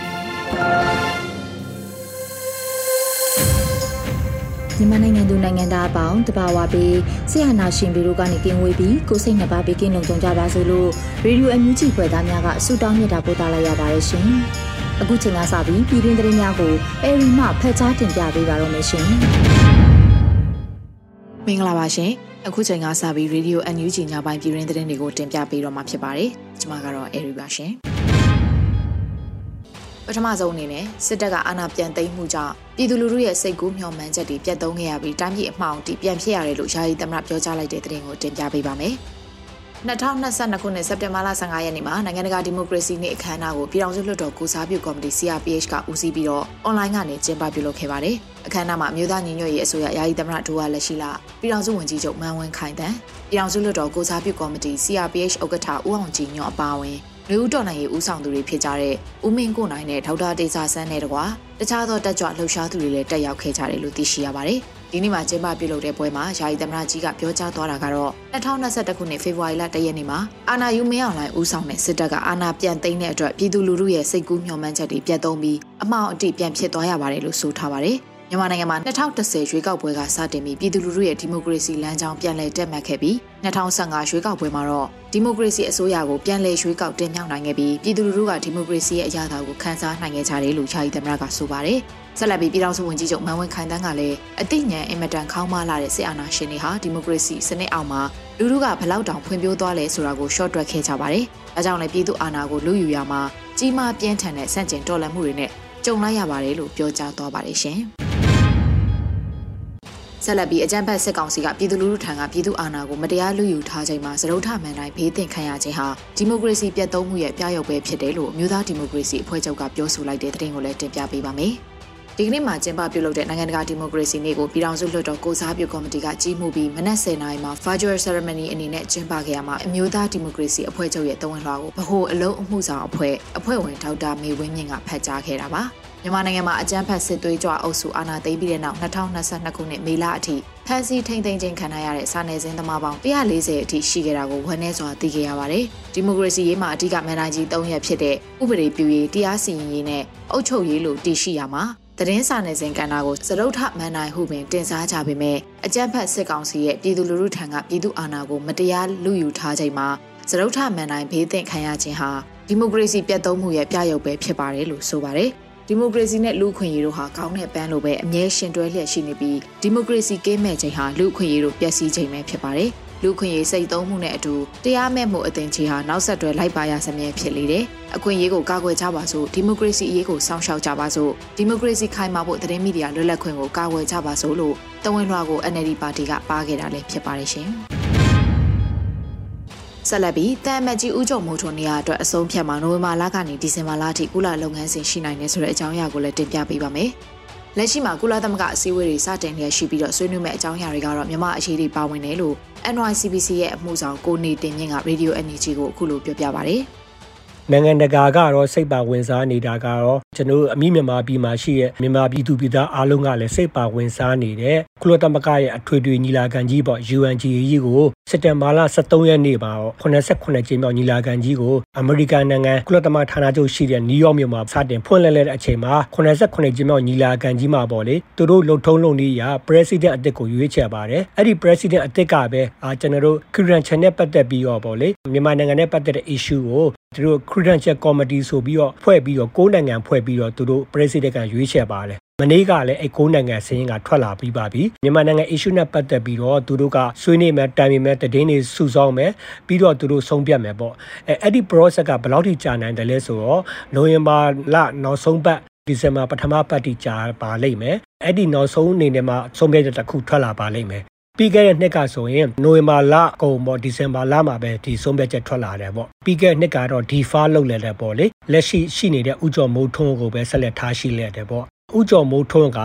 ပြီ။ မြန်မာနိုင်ငံသူနိုင်ငံသားအပေါင်းတဘာဝပြီးဆရာနာရှင်ပြီးတို့ကနေကင်းဝေးပြီးကိုစိတ်နှပါပြီးကင်းလုံခြုံကြပါစေလို့ရေဒီယိုအန်ယူဂျီဖွယ်သားများကဆုတောင်းမြတ်တာပို့သလိုက်ရပါတယ်ရှင်။အခုချိန်ကစပြီးပြည်တွင်းသတင်းများကိုအေရီမှဖတ်ကြားတင်ပြပေးပါတော့မယ်ရှင်။မင်္ဂလာပါရှင်။အခုချိန်ကစပြီးရေဒီယိုအန်ယူဂျီညပိုင်းပြည်တွင်းသတင်းတွေကိုတင်ပြပေးတော့မှာဖြစ်ပါတယ်။ကျွန်မကတော့အေရီပါရှင်။ ပထမဆုံးအနေနဲ့စစ်တပ်ကအာဏာပြန်သိမ်းမှုကြောင့်ပြည်သူလူထုရဲ့စိတ်ကူးမျှော်မှန်းချက်တွေပြတ်သုံးခဲ့ရပြီးတိုင်းပြည်အမှောင်တီပြန်ဖြစ်ရတယ်လို့ယာယီသမ္မတပြောကြားလိုက်တဲ့သတင်းကိုတင်ပြပေးပါမယ်။ 2022ခုနှစ်စက်တင်ဘာလ15ရက်နေ့မှာနိုင်ငံတကာဒီမိုကရေစီနေ့အခမ်းအနားကိုပြည်ထောင်စုလွှတ်တော်ကိုစားပြုကော်မတီ CRPH ကဦးစီးပြီးတော့အွန်လိုင်းကနေကျင်းပပြုလုပ်ခဲ့ပါတယ်။အခမ်းအနားမှာအမျိုးသားညီညွတ်ရေးအစိုးရယာယီသမ္မတဒိုဝါလက်ရှိလာပြည်ထောင်စုဝန်ကြီးချုပ်မန်ဝင်းခိုင်တန်းပြည်ထောင်စုလွှတ်တော်ကိုစားပြုကော်မတီ CRPH ဥက္ကဋ္ဌဦးအောင်ကြည်ညွန့်အပါအဝင်လူဦးတော်နိုင်ရေးဦးဆောင်သူတွေဖြစ်ကြတဲ့ဦးမင်းကိုနိုင်နဲ့ဒေါက်တာတေစာဆန်းနဲ့တကွာတခြားသောတက်ကြွလှုပ်ရှားသူတွေလည်းတက်ရောက်ခဲ့ကြတယ်လို့သိရှိရပါတယ်။ ဒီနေ့မှာကျင်းပပြုလုပ်တဲ့ပွဲမှာယာယီသမ္မတကြီးကပြောကြားသွားတာကတော့2021ခုနှစ်ဖေဖော်ဝါရီလ1ရက်နေ့မှာအာနာယူမင်းအောင်လိုင်းဦးဆောင်တဲ့စစ်တပ်ကအာဏာပြန်သိမ်းတဲ့အတွက်ပြည်သူလူထုရဲ့စိတ်ကူးမျှော်မှန်းချက်တွေပြတ်သုံးပြီးအမှောင်အတိပြန်ဖြစ်သွားရပါတယ်လို့ဆိုထားပါတယ်။ မြန်မာနိုင်ငံမှာ2010ရွေးကောက်ပွဲကစတင်ပြီးပြည်သူလူထုရဲ့ဒီမိုကရေစီလမ်းကြောင်းပြန်လည်တက်မှတ်ခဲ့ပြီး2015ရွေးကောက်ပွဲမှာတော့ဒီမိုကရေစီအစိုးရကိုပြန်လည်ရွေးကောက်တင်မြှောက်နိုင်ခဲ့ပြီးပြည်သူလူထုကဒီမိုကရေစီရဲ့အရာသာကိုခန်းစားနိုင်ခဲ့ကြတယ်လို့ယာယီသမ္မတကဆိုပါတယ်။ဆက်လက်ပြီးပြည်ထောင်စုဝန်ကြီးချုပ်မန်ဝင်းခိုင်တန်းကလည်းအသိဉာဏ်အင်မတန်ခေါင်းမလာတဲ့စစ်အာဏာရှင်တွေဟာဒီမိုကရေစီစနစ်အောက်မှာလူထုကဘလောက်တောင်ဖွံ့ဖြိုးသွားလဲဆိုတာကိုရှော့တွက်ခဲ့ကြပါတယ်။ဒါကြောင့်လည်းပြည်သူအာဏာကိုလူယူရမှာကြီးမားပြင်းထန်တဲ့ဆန့်ကျင်တော်လှန်မှုတွေနဲ့ကြုံလိုက်ရပါတယ်လို့ပြောကြားသွားပါတယ်ရှင်။ ဆက်လက်ပြီးအကြမ်းဖက်စစ်ကောင်စီကပြည်သူလူထုထံကပြည်သူအာဏာကိုမတရားလူယူထားချိန်မှာစရုပ်ထမှန်တိုင်းဘေးသင့်ခံရခြင်းဟာဒီမိုကရေစီပြတ်သုံးမှုရဲ့ပြရုပ်ပဲဖြစ်တယ်လို့အမျိုးသားဒီမိုကရေစီအဖွဲ့ချုပ်ကပြောဆိုလိုက်တဲ့သတင်းကိုလည်းတင်ပြပေးပါမယ်။ဒီကနေ့မှာကျင်းပပြုလုပ်တဲ့နိုင်ငံတကာဒီမိုကရေစီနေ့ကိုပြည်ထောင်စုလွှတ်တော်ကိုစားပြုကော်မတီကကြီးမှုပြီးမနက်10:00နာရီမှာ virtual ceremony အနေနဲ့ကျင်းပခဲ့ရမှာအမျိုးသားဒီမိုကရေစီအဖွဲ့ချုပ်ရဲ့တဝန်လွှာကိုဗဟိုအလုံးအမှုဆောင်အဖွဲ့အဖွဲ့ဝင်ဒေါက်တာမေဝင်းမြင့်ကဖတ်ကြားခဲ့တာပါ။ မြန်မာနိုင်ငံမှာအကြမ်းဖက်စစ်သွေးကြွအုပ်စုအာဏာသိမ်းပြီးတဲ့နောက်2022ခုနှစ်မေလအထိဖမ်းဆီးထိန်းသိမ်းခြင်းခံရတဲ့စာနယ်ဇင်းသမားပေါင်း140အထိရှိခဲ့တာကိုဝန်내စွာသိခဲ့ရပါတယ်။ဒီမိုကရေစီရေးမှာအဓိကမန်နိုင်ကြီး၃ရက်ဖြစ်တဲ့ဥပဒေပြုရေးတရားစီရင်ရေးနဲ့အုပ်ချုပ်ရေးလို့တည်ရှိရမှာသတင်းစာနယ်ဇင်ကဏ္ဍကိုစရုပ်ထမန်နိုင်ဟုပင်တင်စားကြပေမဲ့အကြမ်းဖက်စစ်ကောင်စီရဲ့ပြည်သူလူထုထံကပြည်သူအာဏာကိုမတရားလူယူထားချိန်မှာစရုပ်ထမန်နိုင်ဘေးသင့်ခံရခြင်းဟာဒီမိုကရေစီပြတ်သုံးမှုရဲ့ပြရုပ်ပဲဖြစ်ပါတယ်လို့ဆိုပါတယ်။ ဒီမိုကရေစီနဲ့လူ့အခွင့်အရေးတို့ဟာကောင်းတဲ့ပန်းလိုပဲအမြဲရှင်တွဲလျက်ရှိနေပြီးဒီမိုကရေစီကင်းမဲ့ချိန်ဟာလူ့အခွင့်အရေးတို့ပျက်စီးချိန်ပဲဖြစ်ပါတယ်လူခွင့်ရေးစိတ်သုံးမှုနဲ့အတူတရားမဲ့မှုအသင်ချေဟာနောက်ဆက်တွဲလိုက်ပါရစမြဲဖြစ်လေတယ်။အခွင့်အရေးကိုကာကွယ်ကြပါစို့ဒီမိုကရေစီအရေးကိုစောင့်ရှောက်ကြပါစို့ဒီမိုကရေစီခိုင်မာဖို့သတင်းမီဒီယာလွတ်လပ်ခွင့်ကိုကာကွယ်ကြပါစို့လို့တဝန်လွှာကို NLD ပါတီကပါခဲ့တာလည်းဖြစ်ပါတယ်ရှင်။ ဆက်လက်ပြီးတန်မတ်ကြီးဦးကျော်မိုးထွန်းနေရာအတွက်အဆုံးဖြတ်မှာနိုဝင်ဘာလကနေဒီဇင်ဘာလအထိကုလလုပ်ငန်းစဉ်ရှိနိုင်တယ်ဆိုတဲ့အကြောင်းအရာကိုလည်းတင်ပြပေးပါမယ်။လက်ရှိမှာကုလသမဂ္ဂအစည်းအဝေးတွေစတင်နေရှိပြီးတော့ဆွေးနွေးမဲ့အကြောင်းအရာတွေကတော့မြန်မာအခြေတွေပါဝင်တယ်လို့ NYCBC ရဲ့အမှုဆောင်ကိုနေတင်မြင့်က Radio Energy ကိုအခုလိုပြောပြပါဗျာ။ နိုင်ငံတကာကတော့စိတ်ပါဝင်စားနေတာကတော့ကျွန်တော်အမိမြန်မာပြည်မှာရှိတဲ့မြန်မာပြည်သူပြည်သားအားလုံးကလည်းစိတ်ပါဝင်စားနေတဲ့ကုလသမဂ္ဂရဲ့အထွေထွေညီလာခံကြီးပေါ့ UNGA ကြီးကိုစက်တင်ဘာလ23ရက်နေ့မှာ89ကြိမ်မြောက်ညီလာခံကြီးကိုအမေရိကန်နိုင်ငံကုလသမဂ္ဂဌာနချုပ်ရှိတဲ့နယူးယောက်မြို့မှာစတင်ဖွင့်လှစ်တဲ့အချိန်မှာ89ကြိမ်မြောက်ညီလာခံကြီးမှာပေါ့လေသူတို့လှုပ်ထုံးလုံနည်းရာ president အသစ်ကိုရွေးချယ်ပါတယ်အဲ့ဒီ president အသစ်ကပဲအာကျွန်တော်တို့ current channel ပတ်သက်ပြီးတော့ပေါ့လေမြန်မာနိုင်ငံနဲ့ပတ်သက်တဲ့ issue ကို သူတို့ credential committee ဆိုပြီးတော့ဖွဲ့ပြီးတော့ကိုးနိုင်ငံဖွဲ့ပြီးတော့သူတို့ president ကရွေးချယ်ပါတယ်မနေ့ကလည်းအဲကိုးနိုင်ငံစင်းကထွက်လာပြီးပါပြီမြန်မာနိုင်ငံ issue နဲ့ပတ်သက်ပြီးတော့သူတို့ကဆွေးနွေးမယ်တိုင်ပင်မယ်တည်င်းတွေစုဆောင်းမယ်ပြီးတော့သူတို့ဆုံးဖြတ်မယ်ပေါ့အဲအဲ့ဒီ process ကဘယ်လောက်ထိကြာနိုင်တယ်လဲဆိုတော့နိုဝင်ဘာလနောက်ဆုံးပတ်ဒီဇင်ဘာပထမပတ်တိကြာပါလိမ့်မယ်အဲ့ဒီနောက်ဆုံးအနေနဲ့မှဆုံးဖြတ်ချက်တစ်ခုထွက်လာပါလိမ့်မယ် ပြီးခဲ့တဲ့နှစ်ကဆိုရင်နိုဝင်ဘာလကုန်ပေါ့ဒီဇင်ဘာလမှာပဲဒီဆုံးဖြတ်ချက်ထွက်လာတယ်ပေါ့ပြီးခဲ့တဲ့နှစ်ကတော့ defer လုပ်လဲတယ်ပေါ့လေလက်ရှိရှိနေတဲ့ဥကြော်မိုးထွန်းကိုပဲဆက်လက်ထားရှိလဲတယ်ပေါ့ဥကြော်မိုးထွန်းက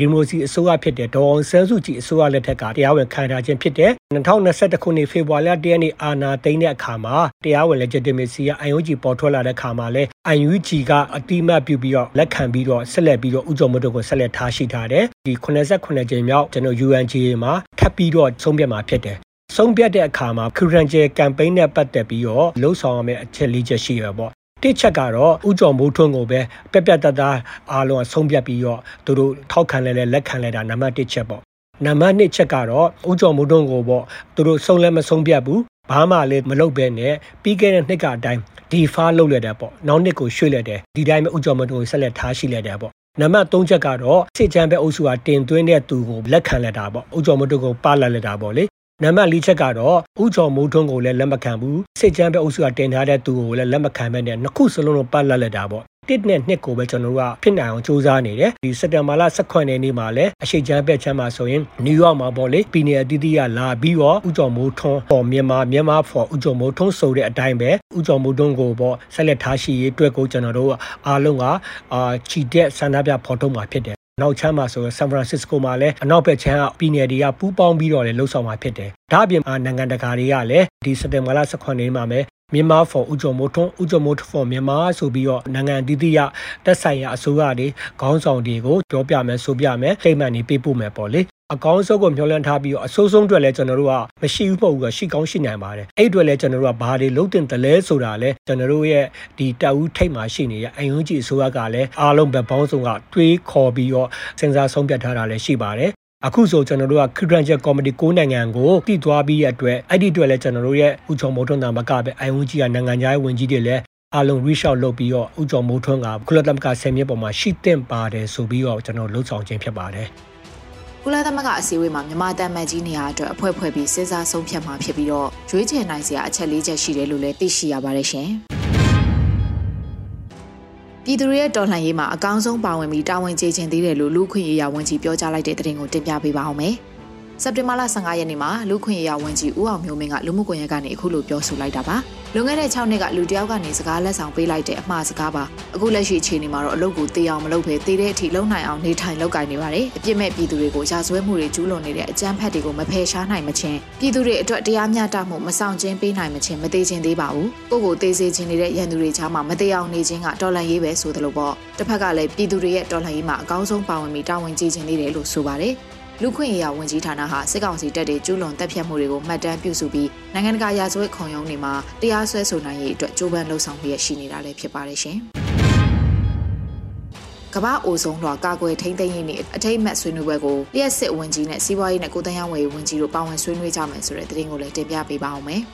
ဒီမိုစီအစိုးရဖြစ်တဲ့ဒေါ်အောင်ဆန်းစုကြည်အစိုးရလက်ထက်ကတရားဝင်ခံထားခြင်းဖြစ်တဲ့2021ခုနှစ်ဖေဖော်ဝါရီလ1ရက်နေ့အာဏာသိမ်းတဲ့အခါမှာတရားဝင် legitimacy က IUG ပေါ်ထွက်လာတဲ့အခါမှာလဲ IUG ကအတိမတ်ပြုပြီးတော့လက်ခံပြီးတော့ဆက်လက်ပြီးတော့ဥကြုံမတို့ကိုဆက်လက်ထားရှိထားတယ်ဒီ89ကြိမ်မြောက်ကျွန်တော် UNGA မှာထပ်ပြီးတော့ဆုံးဖြတ်မှာဖြစ်တယ်ဆုံးဖြတ်တဲ့အခါမှာ Credential Campaign နဲ့ပတ်သက်ပြီးတော့လှုပ်ဆောင်ရမယ့်အချက်လေးချက်ရှိရပေါ့ တစ်ချက်ကတော့ဥကြုံမိုးထွန်းကိုပဲပြက်ပြက်တသားအားလုံးဆုံးဖြတ်ပြီးတော့သူတို့ထောက်ခံလဲလဲလက်ခံလဲတာနံပါတ်1ချက်ပေါ့နံပါတ်2ချက်ကတော့ဥကြုံမိုးထွန်းကိုပေါ့သူတို့ဆုံးလဲမဆုံးဖြတ်ဘူးဘာမှလည်းမလုပ်ဘဲနဲ့ပြီးခဲ့တဲ့နှစ်ကအတိုင်းဒီဖာလုပ်လက်တယ်ပေါ့နောက်နှစ်ကိုရွှေ့လက်တယ်ဒီတိုင်းပဲဥကြုံမိုးထွန်းကိုဆက်လက်ထားရှိလက်တယ်ပေါ့နံပါတ်3ချက်ကတော့စစ်ချမ်းပဲအုပ်စုကတင်သွင်းတဲ့သူကိုလက်ခံလက်တာပေါ့ဥကြုံမိုးထွန်းကိုပါလက်လက်တာပေါ့လေ နံပါတ်၄ချက်ကတော့ဥချော်မိုးထွန်းကိုလည်းလက်မခံဘူးစစ်ကြမ်းပဲအုပ်စုကတင်ထားတဲ့သူကိုလည်းလက်မခံပဲနဲ့နှစ်ခုစလုံးလုံးပတ်လက်လက်တာပေါ့တစ်နဲ့နှစ်ကိုပဲကျွန်တော်တို့ကဖြစ်နိုင်အောင်စူးစမ်းနေတယ်ဒီစက်တဘာလ18ရက်နေ့မှာလည်းအရှိချမ်းပဲချမ်းမှာဆိုရင်နယူးယောက်မှာပေါ့လေပြည်နယ်အသီးသီးကလာပြီးတော့ဥကြော်မိုးထွန်းပေါ်မြန်မာမြန်မာဖော်ဥကြော်မိုးထွန်းဆိုတဲ့အတိုင်းပဲဥကြော်မိုးထွန်းကိုပေါ့ဆက်လက်ထားရှိရေးအတွက်ကိုကျွန်တော်တို့အားလုံးကအာချီတဲ့ဆန္ဒပြဖော်ထုတ်မှာဖြစ်တယ် နောက်ချမ်းမှာဆိုဆန်ဖရန်စစ္စကိုမှာလည်းအနောက်ဘက်ချမ်းကပြည်နယ်တွေကပူးပေါင်းပြီးတော့လည်းလှုပ်ဆောင်မှာဖြစ်တယ်။ဒါ့အပြင်နိုင်ငံတကာတွေကလည်းဒီစက်တင်ဘာလ18ရက်နေ့မှာပဲမြန်မာ for ဥကြုံမိုးထွန်းဥကြုံမိုး for မြန်မာဆိုပြီးတော့နိုင်ငံအသီးသီးရတက်ဆိုင်ရာအစိုးရတွေခေါင်းဆောင်တွေကိုပြောပြမယ်ဆိုပြမယ်တိတ်မှန်နေပေးပို့မယ်ပေါ့လေ အကောင်းဆုံးကိုမျှော်လင့်ထားပြီးတော့အဆိုးဆုံးအတွက်လည်းကျွန်တော်တို့ကမရှိဘူးပေါ့ဘူးကရှိကောင်းရှိနိုင်ပါတယ်အဲ့အတွက်လည်းကျွန်တော်တို့ကဘာတွေလုံးတင်တယ်လဲဆိုတာလည်းကျွန်တော်တို့ရဲ့ဒီတအူးထိတ်မှာရှိနေတဲ့အယုံကြည်အစိုးရကလည်းအားလုံးပဲပေါင်းစုံကတွေးခေါ်ပြီးတော့စဉ်းစားဆုံးဖြတ်ထားတာလည်းရှိပါတယ်အခုဆိုကျွန်တော်တို့က Credential Committee ကိုနိုင်ငံကိုတည်သွားပြီးရအတွက်အဲ့ဒီအတွက်လည်းကျွန်တော်တို့ရဲ့ဥချုံမိုးထွန်းတာမကပဲ IOG ကနိုင်ငံခြားရေးဝန်ကြီးတွေလည်းအလုံး reach out လုပ်ပြီးတော့ဥချုံမိုးထွန်းကကုလသမဂ္ဂဆယ်မြစ်ပေါ်မှာရှိသင့်ပါတယ်ဆိုပြီးတော့ကျွန်တော်လှုပ်ဆောင်ခြင်းဖြစ်ပါတယ် ကုလသမဂ္ဂအစည်းအဝေးမှာမြန်မာတမန်ကြီးနေရာအတွက်အဖွဲ့ဖွဲ့ပြီးစဉ်းစားဆုံးဖြတ်မှာဖြစ်ပြီးတော့ရွေးချယ်နိုင်စရာအချက်၄ချက်ရှိတယ်လို့လည်းသိရှိရပါတယ်ရှင်။ပြည်သူရဲ့တော်လှန်ရေးမှာအကောင်းဆုံးပါဝင်ပြီးတာဝန်ကျေခြင်းသေးတယ်လို့လူခွင့်ရေးရဝန်ကြီးပြောကြားလိုက်တဲ့သတင်းကိုတင်ပြပေးပါအောင်မယ်။ စက်တင်ဘာလ15ရက်နေ့မှာလူခွင့်ရေးရဝန်ကြီးဦးအောင်မျိုးမင်းကလူမှုကွန်ရက်ကနေအခုလိုပြောဆိုလိုက်တာပါ။လွန်ခဲ့တဲ့6နှစ်ကလူတယောက်ကနေစကားလက်ဆောင်ပေးလိုက်တဲ့အမှားစကားပါ။အခုလက်ရှိအခြေအနေမှာတော့အလုပ်ကိုတေးအောင်မလုပ်ဘဲတေးတဲ့အထိလုံနိုင်အောင်နေထိုင်လုပ်ကိုင်နေပါတယ်။အပြစ်မဲ့ပြည်သူတွေကိုရာဇဝဲမှုတွေကျူးလွန်နေတဲ့အကြမ်းဖက်တွေကိုမဖယ်ရှားနိုင်မချင်းပြည်သူတွေအတွက်တရားမျှတမှုမဆောင်ကျဉ်ပေးနိုင်မချင်းမသေးခြင်းသေးပါဘူး။ကိုကိုသေးစေခြင်းနေတဲ့ရန်သူတွေချားမှာမသေးအောင်နေခြင်းကတော်လန်ရေးပဲဆိုသလိုပေါ့။တစ်ဖက်ကလည်းပြည်သူတွေရဲ့တော်လှန်ရေးမှာအကောင်းဆုံးပါဝင်ပြီးတာဝန်ကြီးခြင်းသေးတယ်လို့ဆိုပါတယ်။ လူခွင့်ရေးရဝန်ကြီးဌာနဟာစစ်ကောင်စီတပ်တွေကျူးလွန်တပ်ဖြတ်မှုတွေကိုမှတ်တမ်းပြုစုပြီးနိုင်ငံတကာရာဇဝတ်ခုံရုံးတွေမှာတရားစွဲဆိုနိုင်ရေးအတွက်ကြိုးပမ်းလှုံ့ဆော်မှုရရှိနေတာလည်းဖြစ်ပါတယ်ရှင်။ကမ္ဘာအိုဆုံးလွှာကာကွယ်ထိန်းသိမ်းရေးနဲ့အထိတ်မှတ်ဆွေးနွေးပွဲကိုလျှက်စစ်ဝန်ကြီးနဲ့စီးပွားရေးနဲ့ကိုတန်းရောင်းဝယ်ဝန်ကြီးတို့ပါဝင်ဆွေးနွေးကြမယ်ဆိုတဲ့သတင်းကိုလည်းတင်ပြပေးပါအောင်မယ်။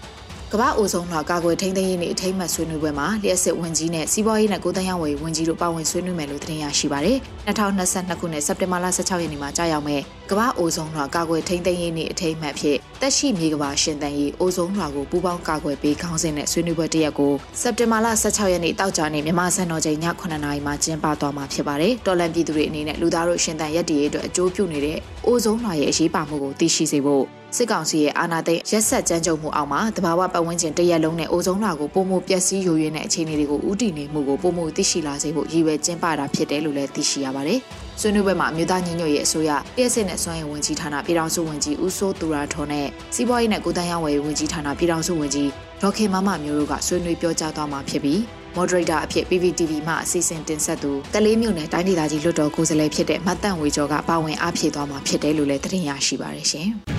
ကမ္ဘာအိုဆုံးလွှာကာကွယ်ထိန်းသိမ်းရေးနှင့်အထိမ်းမှတ်ဆွေးနွေးပွဲမှာလျှက်စစ်ဝန်ကြီးနဲ့စီးပွားရေးနဲ့ကိုတန်းရောင်းဝယ်ဝန်ကြီးတို့ပါဝင်ဆွေးနွေးမယ်လို့သတင်းရရှိပါတယ်။2022ခုနှစ်စက်တင်ဘာလ16ရက်နေ့မှာကြာရောက်မဲ့ကမ္ဘာအိုဆုံးလွှာကာကွယ်ထိန်းသိမ်းရေးနှင့်အထိမ်းမှတ်ဖြစ်တက်ရှိမြေကမ္ဘာရှင်တန်ရေးအိုဆုံးလွှာကိုပူးပေါင်းကာကွယ်ပေးခေါင်းစဉ်နဲ့ဆွေးနွေးပွဲတစ်ရက်ကိုစက်တင်ဘာလ16ရက်နေ့တောက်ကြနေ့မြန်မာစံတော်ချိန်ည9:00နာရီမှာကျင်းပသွားမှာဖြစ်ပါတယ်။တော်လန်ပြည်သူတွေအနေနဲ့လူသားတို့ရှင်တန်ရက်တည်ရေးအတွက်အကျိုးပြုနေတဲ့အိုဆုံးလွှာရဲ့အရေးပါမှုကိုသိရှိစေဖို့ စစ်ကောင်စီရဲ့အာဏာသိမ်းရက်ဆက်ကြမ်းကြုတ်မှုအောက်မှာတဘာဝပတ်ဝန်းကျင်တရက်လုံးနဲ့အိုဆုံးလွှာကိုပုံမှုပျက်စီးယိုယွင်းတဲ့အခြေအနေတွေကိုဥတည်နေမှုကိုပုံမှုသိရှိလာစေဖို့ရည်ရွယ်ကျင်းပတာဖြစ်တယ်လို့လည်းသိရှိရပါတယ်။ဆွေးနွေးပွဲမှာအမျိုးသားညီညွတ်ရေးအစိုးရပြည်စစ်နဲ့စွမ်းရည်ဝန်ကြီးဌာနပြည်ထောင်စုဝန်ကြီးဦးစိုးသူရထွန်းနဲ့စီးပွားရေးနဲ့ကိုတန်းရောင်းဝယ်ဝန်ကြီးဌာနပြည်ထောင်စုဝန်ကြီးဒေါက်ခင်မမမျိုးတို့ကဆွေးနွေးပြောကြားသွားမှာဖြစ်ပြီး moderator အဖြစ် PPTV မှအစီအစဉ်တင်ဆက်သူတလေးမြို့နယ်တိုင်းဒေသကြီးလွှတ်တော်ကိုယ်စားလှယ်ဖြစ်တဲ့မတ်တန့်ဝေကျော်ကပါဝင်အားဖြည့်သွားမှာဖြစ်တယ်လို့လည်းသတင်းရရှိပါရရှင်။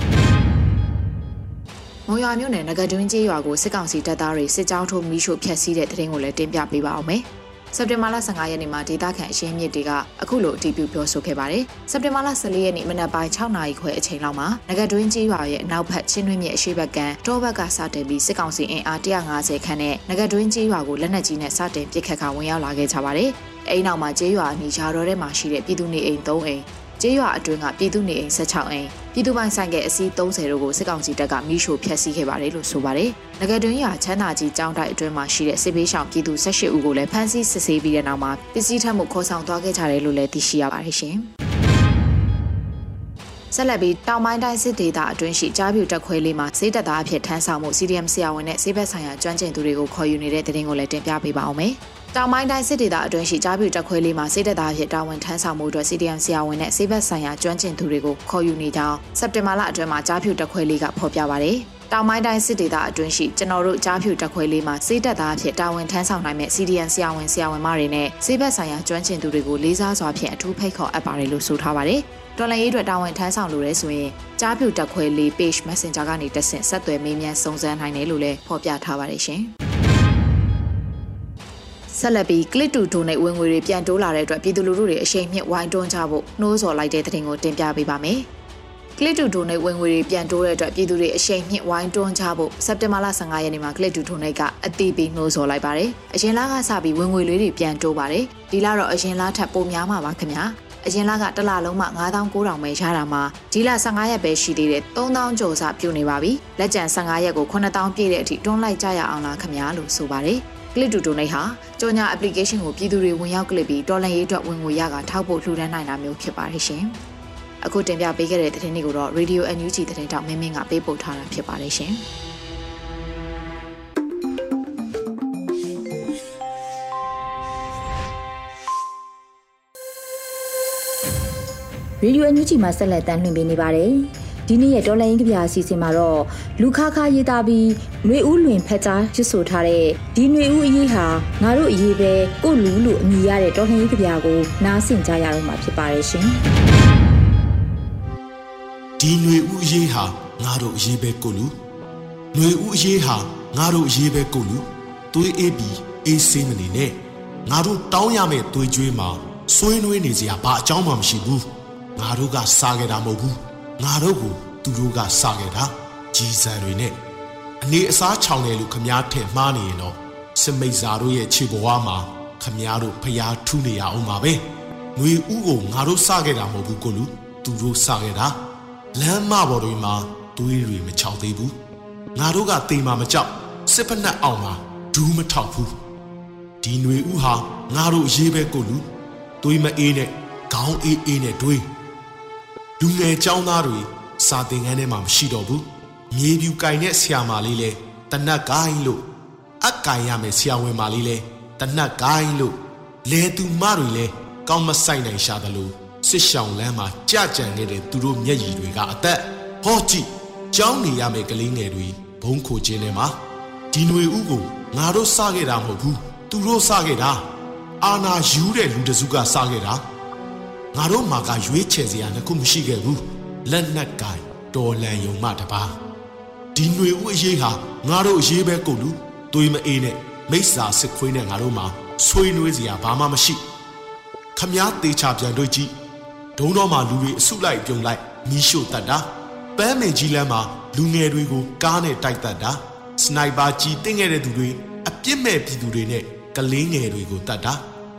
မုံရွာမြို့နယ်ငကတွင်းကျေးရွာကိုစစ်ကောင်စီတပ်သားတွေစစ်ကြောင်းထိုးမိရှို့ဖျက်ဆီးတဲ့တဲ့ရင်ကိုလည်းတင်ပြပေးပါအောင်မယ်။စက်တင်ဘာလ15ရက်နေ့မှာဒေသခံအရင်းမြစ်တွေကအခုလိုအတည်ပြုပြောဆိုခဲ့ပါတယ်။စက်တင်ဘာလ14ရက်နေ့မနက်ပိုင်း6နာရီခွဲအချိန်လောက်မှာငကတွင်းကြီးရွာရဲ့အနောက်ဘက်ချင်းတွင်းမြစ်အရှိဘက်ကတောဘက်ကစတင်ပြီးစစ်ကောင်စီအင်အား150ခန့်နဲ့ငကတွင်းကြီးရွာကိုလက်နက်ကြီးနဲ့စတင်ပစ်ခတ်ခါဝင်ရောက်လာခဲ့ကြပါတယ်။အဲဒီနောက်မှာကျေးရွာအနီးရာတော်ထဲမှာရှိတဲ့ပြည်သူနေအိမ်3အိမ် ကျေးရွာအတွင်းကပြည်သူနေအိမ်16အိမ်ပြည်သူပိုင်ဆိုင်ကအစီး30တို့ကိုစစ်ကောင်စီတပ်ကမိရှို့ဖျက်ဆီးခဲ့ပါတယ်လို့ဆိုပါတယ်။ငကတွင်းရွာချမ်းသာကြီးကျောင်းတိုက်အတွင်းမှာရှိတဲ့စစ်ဘေးရှောင်ပြည်သူ18ဦးကိုလည်းဖမ်းဆီးစစ်ဆေးပြီးတဲ့နောက်မှာပစ္စည်းထပ်မှုခေါ်ဆောင်သွားခဲ့ကြတယ်လို့လည်းသိရှိရပါတယ်ရှင်။ဆက်လက်ပြီးတောင်ပိုင်းတိုင်းစစ်ဒေသအတွင်းရှိကြားပြူတက်ခွဲလေးမှာစေတပ်သားအဖြစ်ထမ်းဆောင်မှု CDM ဆရာဝန်နဲ့စေဘက်ဆိုင်ရာကျွမ်းကျင်သူတွေကိုခေါ်ယူနေတဲ့တဲ့တင်ကိုလည်းတင်ပြပေးပါအောင်မယ်။ တောင်ပိုင်းတိုင်းစစ်ဒေသအတွင်းရှိကြားပြူတက်ခွဲလေးမှာစစ်တပ်သားဖြစ်တာဝန်ထမ်းဆောင်မှုအတွက် CDM ဆရာဝန်နဲ့စေဘက်ဆိုင်ရာကျွမ်းကျင်သူတွေကိုခေါ်ယူနေကြောင်းစက်တင်ဘာလအတွင်းမှာကြားပြူတက်ခွဲလေးကဖော်ပြပါရယ်တောင်ပိုင်းတိုင်းစစ်ဒေသအတွင်းရှိကျွန်တော်တို့ကြားဖြူတက်ခွဲလေးမှာစေတက်သားဖြစ်တာဝန်ထမ်းဆောင်နိုင်မဲ့ CDN ဆရာဝန်ဆရာဝန်မတွေနဲ့စေဘက်ဆိုင်ရာကျွမ်းကျင်သူတွေကိုလေးစားစွာဖြင့်အထူးဖိတ်ခေါ်အပ်ပါတယ်လို့ဆိုထားပါတယ်။တော်လန်ရေးအတွက်တာဝန်ထမ်းဆောင်လိုရဲဆိုရင်ကြားဖြူတက်ခွဲလေး page messenger ကနေတက်ဆင့်ဆက်သွယ်မေးမြန်းစုံစမ်းနိုင်တယ်လို့လည်းဖော်ပြထားပါတယ်ရှင်။ ဆက်လက်ပြီး click to donate ဝင်ငွေတွေပြန်တိုးလာတဲ့အတွက်ပြည်သူလူထုတွေအရှိန်မြင့်ဝိုင်းတွန်းကြဖို့နှိုးဆော်လိုက်တဲ့သတင်းကိုတင်ပြပေးပါမယ်။ click to donate ဝင်ငွေတွေပြန်တိုးတဲ့အတွက်ပြည်သူတွေအရှိန်မြင့်ဝိုင်းတွန်းကြဖို့စက်တင်ဘာလ15ရက်နေ့မှာ click to donate ကအတိပေးနှိုးဆော်လိုက်ပါတယ်။အရင်လကစပြီးဝင်ငွေလေးတွေပြန်တိုးပါတယ်။ဒီလတော့အရင်လထက်ပိုများမှာပါခင်ဗျာ။အရင်လကတစ်လလုံးမှ9900ပဲရတာမှာဒီလ15ရက်ပဲရှိသေးတယ်3000ကျော်စပြုတ်နေပါပြီလက်ကျန်15ရက်ကို9000ပြည့်တဲ့အထိတွန်းလိုက်ကြရအောင်လားခင်ဗျာလို့ဆိုပါတယ် Click to Donate ဟာကြော်ညာ application ကိုပြည်သူတွေဝင်ရောက် click ပြီးတော်လန်ရေးအတွက်ဝင်ငွေရကထောက်ဖို့လှူဒါန်းနိုင်တာမျိုးဖြစ်ပါတယ်ရှင်။အခုတင်ပြပေးခဲ့တဲ့သတင်းတွေကိုတော့ Radio NUG သတင်းတောက်မင်းမင်းကပေးပို့ထားတာဖြစ်ပါတယ်ရှင်။ရေဒီယိုအန်ယူဂျီမှာဆက်လက်တမ်းလွှင့်ပေးနေပါတယ်။ ဒီနေ့ရဲ့တော်လိုင်းကဗျာအစီအစဉ်မှာတော့လူခါခါရေးသားပြီးຫນွေဦးလွင်ဖက်ကြားရစ်ဆိုထားတဲ့ဒီຫນွေဦးအရေးဟာငါတို့အရေးပဲကိုလူလို့အမည်ရတဲ့တော်လိုင်းကဗျာကိုနားဆင်ကြရတော့မှာဖြစ်ပါတယ်ရှင်ဒီຫນွေဦးအရေးဟာငါတို့အရေးပဲကိုလူຫນွေဦးအရေးဟာငါတို့အရေးပဲကိုလူသွေးအေးပြီးအေးဆေးမနေနဲ့ငါတို့တောင်းရမယ့်သွေးကြွေးမှာဆွေးနွေးနေစရာဘာအကြောင်းမှမရှိဘူးငါတို့ကစားခဲ့တာမဟုတ်ဘူး ငါတို့ကိုသူတို့ကစခဲ့တာကြီးစံတွေနဲ့အနေအစားချောင်တယ်လို့ခမားထင်မှားနေရင်တော့စမိတ်စာတို့ရဲ့ခြေဘဝမှာခမားတို့ဖျားထူးနေရအောင်ပါပဲ။ငွေဥကိုငါတို့စခဲ့တာမဟုတ်ဘူးကိုလူသူတို့စခဲ့တာလမ်းမပေါ်တွေမှာသွေးတွေမချောက်သေးဘူး။ငါတို့ကတေမာမကြောက်စစ်ဖက်နှက်အောင်မှာဒူးမထောက်ဘူး။ဒီຫນွေဥဟာငါတို့ရေးပဲကိုလူသွေးမအေးနဲ့ခေါင်းအေးအေးနဲ့တွေး လူငယ်ចောင်းသားတွေစာသင်ခန်းထဲမှာမရှိတော့ဘူးမြေပြူကင်တဲ့ဆရာမလေးလဲတနတ်ကိုင်းလို့အကင်ရမယ်ဆရာဝန်မလေးလဲတနတ်ကိုင်းလို့လဲသူမတွေလဲကောင်းမဆိုင်နိုင်ရှာတယ်လို့စစ်ရှောင်းလမ်းမှာကြကြံနေတဲ့သူတို့မျက်ရည်တွေကအသက်ဟောကြည့်ကြောင်းနေရမယ်ကလေးငယ်တွေဘုံခိုခြင်းထဲမှာဒီຫນွေဥကိုငါတို့စခဲ့တာမဟုတ်ဘူးသူတို့စခဲ့တာအာနာယူတဲ့လူတစုကစခဲ့တာ ငါတို့မှာကရွေးချယ်စရာလည်းခုမရှိခဲ့ဘူးလက်နက်ကင်တော်လန်ယုံမတပါဒီຫນွေဥအရေးဟာငါတို့အရေးပဲကုန်လူသွေးမအေးနဲ့မိစ္ဆာစစ်ခွေးနဲ့ငါတို့မှာဆွေးနွေးစရာဘာမှမရှိခမားသေးချပြန်တို့ကြည့်ဒုံတော်မှာလူတွေအစုလိုက်ပြုံလိုက်မီးရှို့တတ်တာပန်းမင်ကြီးလမ်းမှာလူငယ်တွေကိုကားနဲ့တိုက်တတ်တာစနိုက်ပါကြီးတင်းခဲ့တဲ့သူတွေအပြစ်မဲ့ပြည်သူတွေနဲ့ကလေးငယ်တွေကိုတတ်တာ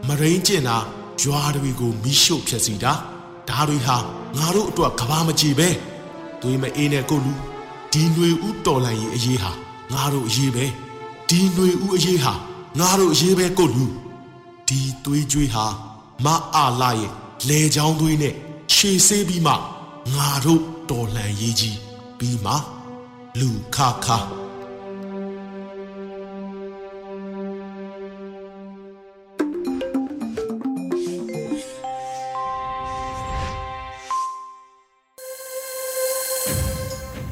မရင်းကျင်တာ ရွာတွေကိုမိရှို့ဖျက်ဆီးတာဒါတွေဟာငါတို့အတွက်ကဘာမကြည့်ပဲသွေးမအေးနဲ့ကိုလူဒီຫນွေဥတော်လိုက်ရေးအရေးဟာငါတို့အရေးပဲဒီຫນွေဥအရေးဟာငါတို့အရေးပဲကိုလူဒီသွေးကြွေးဟာမအားလာရဲ့လေချောင်းသွေးနဲ့ရှေဆေးပြီးမှငါတို့တော်လှန်ရေးကြီးပြီးမှလူခခ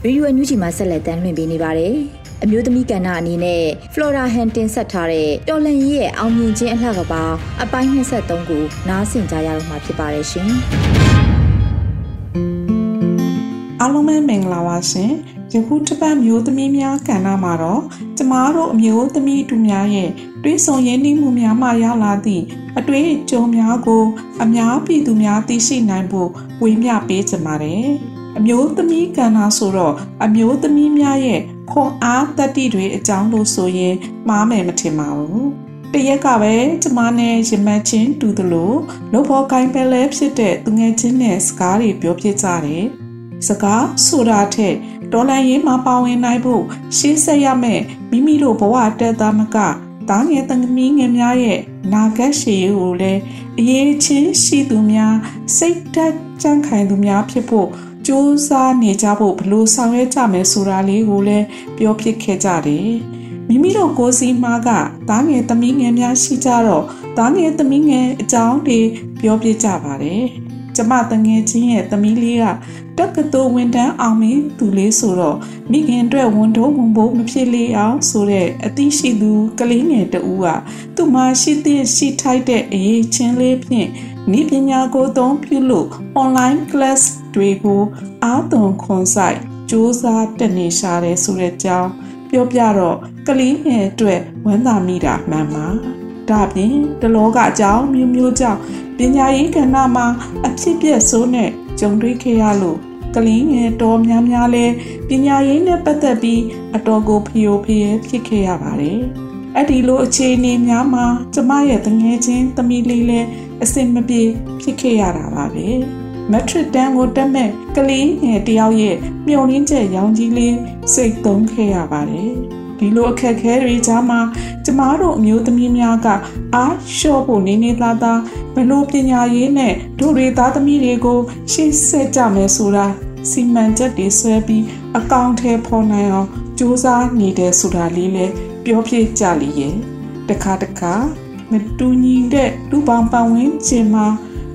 ရေဒီယိုအန်ယူဂျီမှာဆက်လက်တမ်းလွှင့်ပေးနေပါတယ်။အမျိုးသမီးကဏ္ဍအနေနဲ့ Flora Han တင်ဆက်ထားတဲ့တော်လန်ကြီးရဲ့အောင်မြင်ခြင်းအလှကပါအပိုင်း23ကိုနားဆင်ကြရတော့မှာဖြစ်ပါတယ်ရှင်။အားလုံးပဲမင်္ဂလာပါရှင်။ယခုတစ်ပတ်မျိုးသမီးများကဏ္ဍမှာတော့ကျမတို့အမျိုးသမီးတူများရဲ့တွေးဆုံရင်းနှီးမှုများမှရလာသည့်အတွေ့အကြုံများကို အများပြည်သူများသိရှိနိုင်ဖို့ဝေမျှပေးကြပါတယ်။ အမျိုးသမီးကဏ္ဍဆိုတော့အမျိုးသမီးများရဲ့ခွန်အားတတိတွေအကြောင်းလို့ဆိုရင်မှားမယ်မထင်ပါဘူး။တရက်ကပဲကျမနဲ့ရမတ်ချင်းတူသလိုလို့ဖို့ကိုင်းပဲလဲဖြစ်တဲ့သူငယ်ချင်းနဲ့စကားတွေပြောပြကြတယ်။စကားဆိုတာထက်ဒေါ်လာရင်းမှာပါဝင်နိုင်ဖို့ရှေ့ဆက်ရမယ်မိမိတို့ဘဝတက်သားမကတားငယ်တငမီးငယ်များရဲ့နာဂတ်ရှည်ကိုလည်းအရေးချင်းရှိသူများစိတ်တက်ကြံ့ခိုင်သူများဖြစ်ဖို့ စူးစမ်းနေကြဖို့ဘလို့ဆောင်ရွက်ကြမယ်ဆိုတာလေးကိုလည်းပြောဖြစ်ခဲ့ကြတယ်မိမိတို့ကိုစီမားကတားငယ်သမီးငယ်များရှိကြတော့တားငယ်သမီးငယ်အကြောင်းတွေပြောပြကြပါတယ်ကျမတငယ်ချင်းရဲ့သမီးလေးကတက္ကသိုလ်ဝန်ထမ်းအောင်မင်းသူလေးဆိုတော့မိခင်အတွက်ဝန်တော့ဝန်ဖို့မဖြစ်လေအောင်ဆိုတဲ့အသိရှိသူကလေးငယ်တဦးကသူ့မှာရှိသည့်ရှိထိုက်တဲ့အရေးချင်းလေးဖြင့်ဤပညာကိုသုံးပြုလို့ online class တွေကိုအားသွန်ခွန်ဆိုင်စ조사တက်နေရှာတယ်ဆိုတဲ့အကြောင်းပြောပြတော့ကလေးငယ်အတွက်ဝမ်းသာမိတာမှန်ပါဒါပြင်တလောကအကြောင်းမျိုးမျိုးကြောင့်ပညာရေးကဏ္ဍမှာအဖြစ်ပြက်ဆိုးနဲ့ကြုံတွေ့ခဲ့ရလို့ကလေးငယ်တော်များများလဲပညာရေးနဲ့ပတ်သက်ပြီးအတော်ကိုဖျို့ဖျဲဖြစ်ခဲ့ရပါတယ်။အဲ့ဒီလိုအခြေအနေများမှာကျမရဲ့တငယ်ချင်းသမီးလေးလဲအစင်မပြေဖြစ်ခဲ့ရတာပါပဲ။ မက်ထရစ်တန်ကိုတက်မဲ့ကလေးငယ်တယောက်ရဲ့မျောလင်းချက်ရောင်ကြီးလေးစိတ်သုံးခဲ့ရပါတယ်။ဒီလိုအခက်ခဲတွေကြားမှာကျမတို့အမျိုးသမီးများကအားလျှော့ဖို့နေနေသားသားဘလို့ပညာရေးနဲ့ဒုရေသားသမီးတွေကိုရှေ့ဆက်ကြမယ်ဆိုတာစီမံချက်တွေဆွဲပြီးအကောင့်ထဲပေါ်နိုင်အောင်စူးစမ်းနေတယ်ဆိုတာလေးလည်းပြောပြကြလိရဲ့တခါတခါမတူညီတဲ့လူပောင်ပတ်ဝန်းကျင်မှာ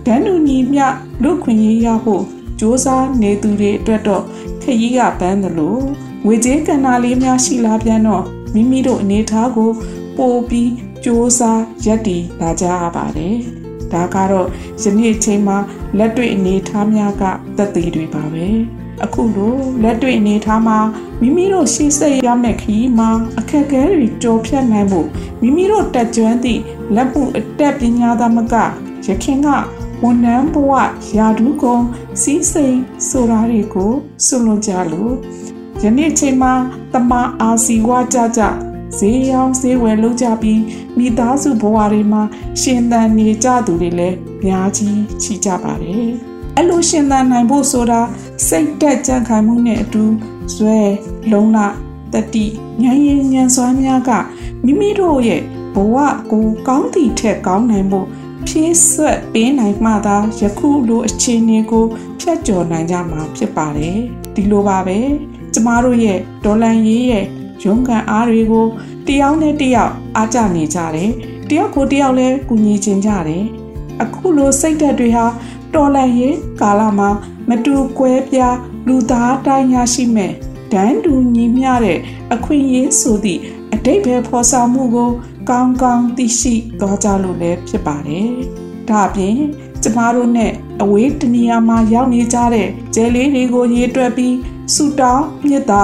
ဒန်းလူညီမျှလူခွင့်ရေးရဖို့စူးစမ်းနေသူတွေအတွက်တော့ခရီးကပန်းတယ်လို့ငွေကြေးကဏ္ဍလေးများရှိလာပြန်တော့မိမိတို့အနေထားကိုပိုပြီးစ조사ရက်တည်လာကြရပါတယ်။ဒါကတော့ယနေ့အချိန်မှာလက်တွေ့အနေထားများကသက်သေတွေပါပဲ။အခုလိုလက်တွေ့အနေထားမှာမိမိတို့ရှေ့ဆက်ရမယ့်ခရီးမှာအခက်အခဲတွေကြော်ဖြတ်နိုင်ဖို့မိမိတို့တက်ကြွသည့်လက်မှုအတက်ပညာသမကရခင်က ဝန်ထမ်းဘဝယာဒူးကုံစီးစိမ်ဆိုတာတွေကိုဆွလွန်ကြလို့ယနေ့ချိန်မှာတမအာစီဝါကြကြဈေးရောင်းဈေးဝယ်လုပ်ကြပြီးမိသားစုဘဝတွေမှာရှင်သန်နေကြသူတွေလည်းအများကြီးရှိကြပါတယ်။အဲ့လိုရှင်သန်နိုင်ဖို့ဆိုတာစိတ်တက်ကြံ့ခိုင်မှုနဲ့အတူဇွဲလုံလတတိဉာဏ်ရည်ဉာဏ်စွမ်းများကမိမိတို့ရဲ့ဘဝကိုကောင်းသည့်ထက်ကောင်းနိုင်ဖို့ ဖြည့်ဆွက်ပေးနိုင်မှသာယခုလိုအခြေအနေကိုဖျက်ကျော်နိုင်ကြမှာဖြစ်ပါတယ်။ဒီလိုပါပဲ။ကျမတို့ရဲ့ဒေါ်လန်ရေးရဲ့ရုန်းကန်အားတွေကိုတယောက်နဲ့တယောက်အားကြနေကြတယ်တယောက်ကိုတယောက်လည်းကူညီချင်ကြတယ်အခုလိုစိတ်ဓာတ်တွေဟာတော်လန်ရေးကာလမှာမတူကွဲပြားလူသားတိုင်းရရှိမဲ့ဒန်းတူညီမျှတဲ့အခွင့်အရေးဆိုသည့်အတိတ်ပဲဖော်ဆောင်မှုကို ကောင်းကောင်းသိရှိသွားကြလို့လည်းဖြစ်ပါတယ်။ဒါအပြင်ကျမတို့နဲ့အဝေးတနေရာမှာရောက်နေကြတဲ့ကျဲလေးတွေကိုရေးတွက်ပြီးဆူတောင်းမြတ်တာ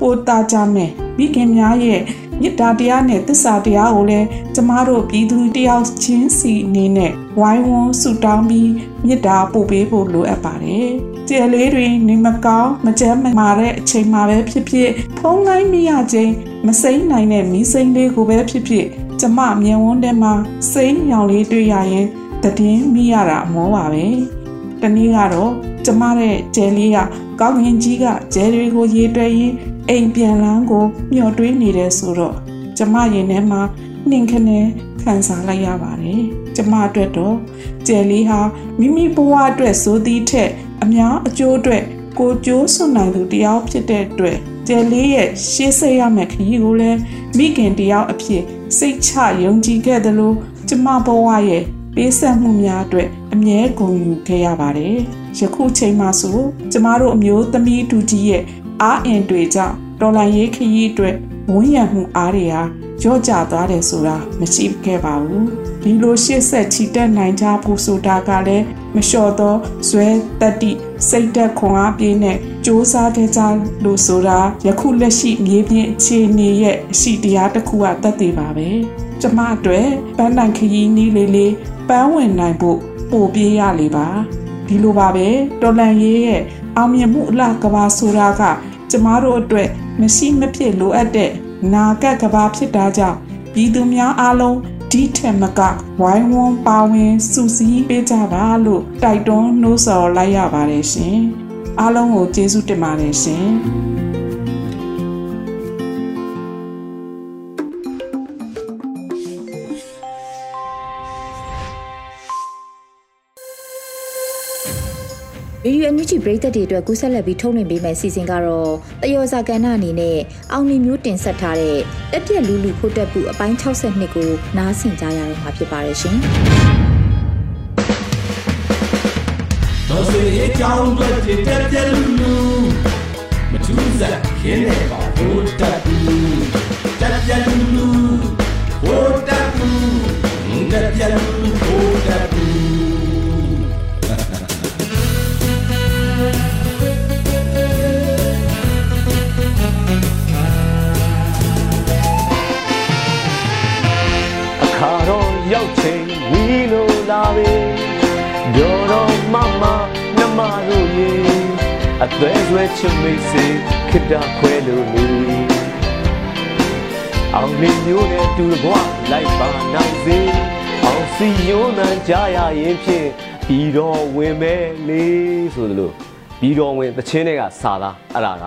ပို့တာကြမယ်မိခင်များရဲ့မေတ္တာတရားနဲ့သစ္စာတရားကိုလည်းကျမတို့ပြည်သူတယောက်ချင်းစီအနေနဲ့ဝိုင်းဝန်းဆုတောင်းပြီးမေတ္တာပို့ပေးဖို့လိုအပ်ပါတယ်။ကြယ်လေးတွေနေမကောင်းမကြမ်းမမာတဲ့အချိန်မှာပဲဖြစ်ဖြစ်ဖုံးငိုင်းမရခြင်းမစိမ့်နိုင်တဲ့မီးစိမ့်လေးကိုပဲဖြစ်ဖြစ် ကျမမြင်ဝန်းထဲမှာစိမ့်ရောင်လေးတွေ့ရရင်တည်င်းမိရတာအမောပါပဲ။တနည်းကတော့ကျမတဲ့ကျဲလေးကကောင်းကင်ကြီးကကျဲတွေကိုရေတွဲရင်းအိမ်ပြန်လန်းကိုမျှော်တွေးနေတယ်ဆိုတော့ကျမရင်ထဲမှာနှင်ခနဲ့ခံစားလိုက်ရပါတယ်။ကျမအတွက်တော့ကျဲလေးဟာမိမိဘဝအတွက်စိုးသီးထက်အများအကျိုးအတွက်ကိုကြိုးစွနိုင်သူတယောက်ဖြစ်တဲ့အတွက် ကျဲလေးရဲ့ရှေ့ဆက်ရမယ့်ခရီးကိုလည်းမိခင်တယောက်အဖြစ်စိတ်ချယုံကြည်ခဲ့တယ်လို့ကျမဘဝရဲ့ပေးဆက်မှုများအတွက်အမြဲဂုဏ်ယူခဲ့ရပါတယ်။ယခုချိန်မှာဆိုကျမတို့အမျိုးသမီးတူကြီးရဲ့အားအင်တွေကြောင့်တော်လိုင်းရေးခရီးအတွက် ဝန်းရံမှုအားတွေဟာကြော့ကျသွားတယ်ဆိုတာမရှိခဲ့ပါဘူးဒီလိုရှေ့ဆက်ချီတက်နိုင်ကြဖို့ဆိုတာကလည်းမလျှော့သောဇွဲတက်တိစိတ်သက်ခွန်အားပြည့်နဲ့စ조사ခဲ့ကြလို့ဆိုတာယခုလက်ရှိမြေပြင်အခြေအနေရဲ့အရှိတရားတစ်ခုကသက်သေပါပဲကျမအတွက်ပန်းနိုင်ခရီးနီးလေးလေးပန်းဝင်နိုင်ဖို့ပို့ပြေးရလေပါဒီလိုပါပဲတော်လန်ရေးရဲ့အောင်မြင်မှုအလားကဘာဆိုတာကကျမတို့အတွက် မရှိမဖြစ်လိုအပ်တဲ့နာကက်ကဘာဖြစ်တာကြောင့်ပြည်သူများအားလုံးဒီထက်မကဝိုင်းဝန်းပါဝင်စုစည်းပေးကြပါလို့တိုက်တွန်းနှိုးဆော်လိုက်ရပါတယ်ရှင်အားလုံးကိုကျေးဇူးတင်ပါတယ်ရှင် ဗီဒီယိုအန်ယူဂျီပရိသတ်တွေအတွက်ကူးဆက်လက်ပြီးထုတ်လွှင့်ပေးမယ့်စီစဉ်ကတော့တယောဇာကဏ္ဍအနေနဲ့အောင်နေမျိုးတင်ဆက်ထားတဲ့တက်ပြက်လူလူဖို့တက်ပူအပိုင်း62ကိုနားဆင်ကြရတော့မှာဖြစ်ပါတယ်ရှင်။တော်စေအကြောင်းအတွက်တက်ပြက်လူလူမထူးစားခင်းနေပါဘိုးတက်ပူတက်ပြက်လူလူ မမနမတို့ရေအသွဲဆွဲချစ်မိတ်စေခိတ္တခွဲလို့နေအောင်နေမျိုးနဲ့တူတကွလိုက်ပါနိုင်စေအောင်စီယုံနံကြရရင်ဖြင့်ပြီးတော့ဝင်မဲ့လေဆိုသလိုပြီးတော့ဝင်သချင်းတွေကစာသားအဲ့ဒါက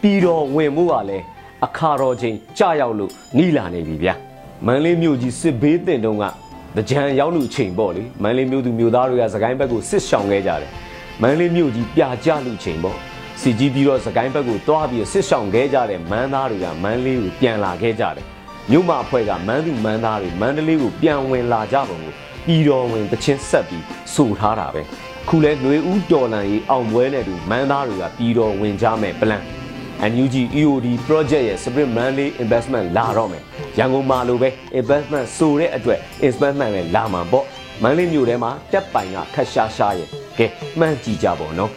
ပြီးတော့ဝင်မှုကလည်းအခါတော်ချိန်ကြာရောက်လို့နီးလာနေပြီဗျာမန်လေးမြို့ကြီးစစ်ဘေးတင်တုန်းက ကြံရောက်လူချိန်ပေါ့လေမန်လေးမြို့သူမြို့သားတွေကစကိုင်းဘက်ကိုစစ်ရှောင်ခဲ့ကြတယ်မန်လေးမြို့ကြီးပြကြလူချိန်ပေါ့စီကြီးပြီးတော့စကိုင်းဘက်ကိုတွားပြီးစစ်ရှောင်ခဲ့ကြတဲ့မန်းသားတွေကမန်လေးကိုပြန်လာခဲ့ကြတယ်မြို့မအဖွဲ့ကမန်းသူမန်းသားတွေမန္တလေးကိုပြန်ဝင်လာကြပုံကိုပြည်တော်ဝင်တချင်းဆက်ပြီးဆိုထားတာပဲခုလဲຫນွေဦးတော်လန်ရေးအောင်ပွဲနဲ့တူမန်းသားတွေကပြည်တော်ဝင်ကြမယ်ပလန် NUG EOD project ရဲ့ Spirit Manley Investment လာတော့မယ်ရန်ကုန်မှာလိုပဲ investment ဆိုတဲ့အတွက် investment လည်းလာမှာပေါ့မန္တလေးမြို့ထဲမှာတက်ပိုင်ကခက်ရှားရှားရဲ့ကဲမှန်းကြည့်ကြပါတော့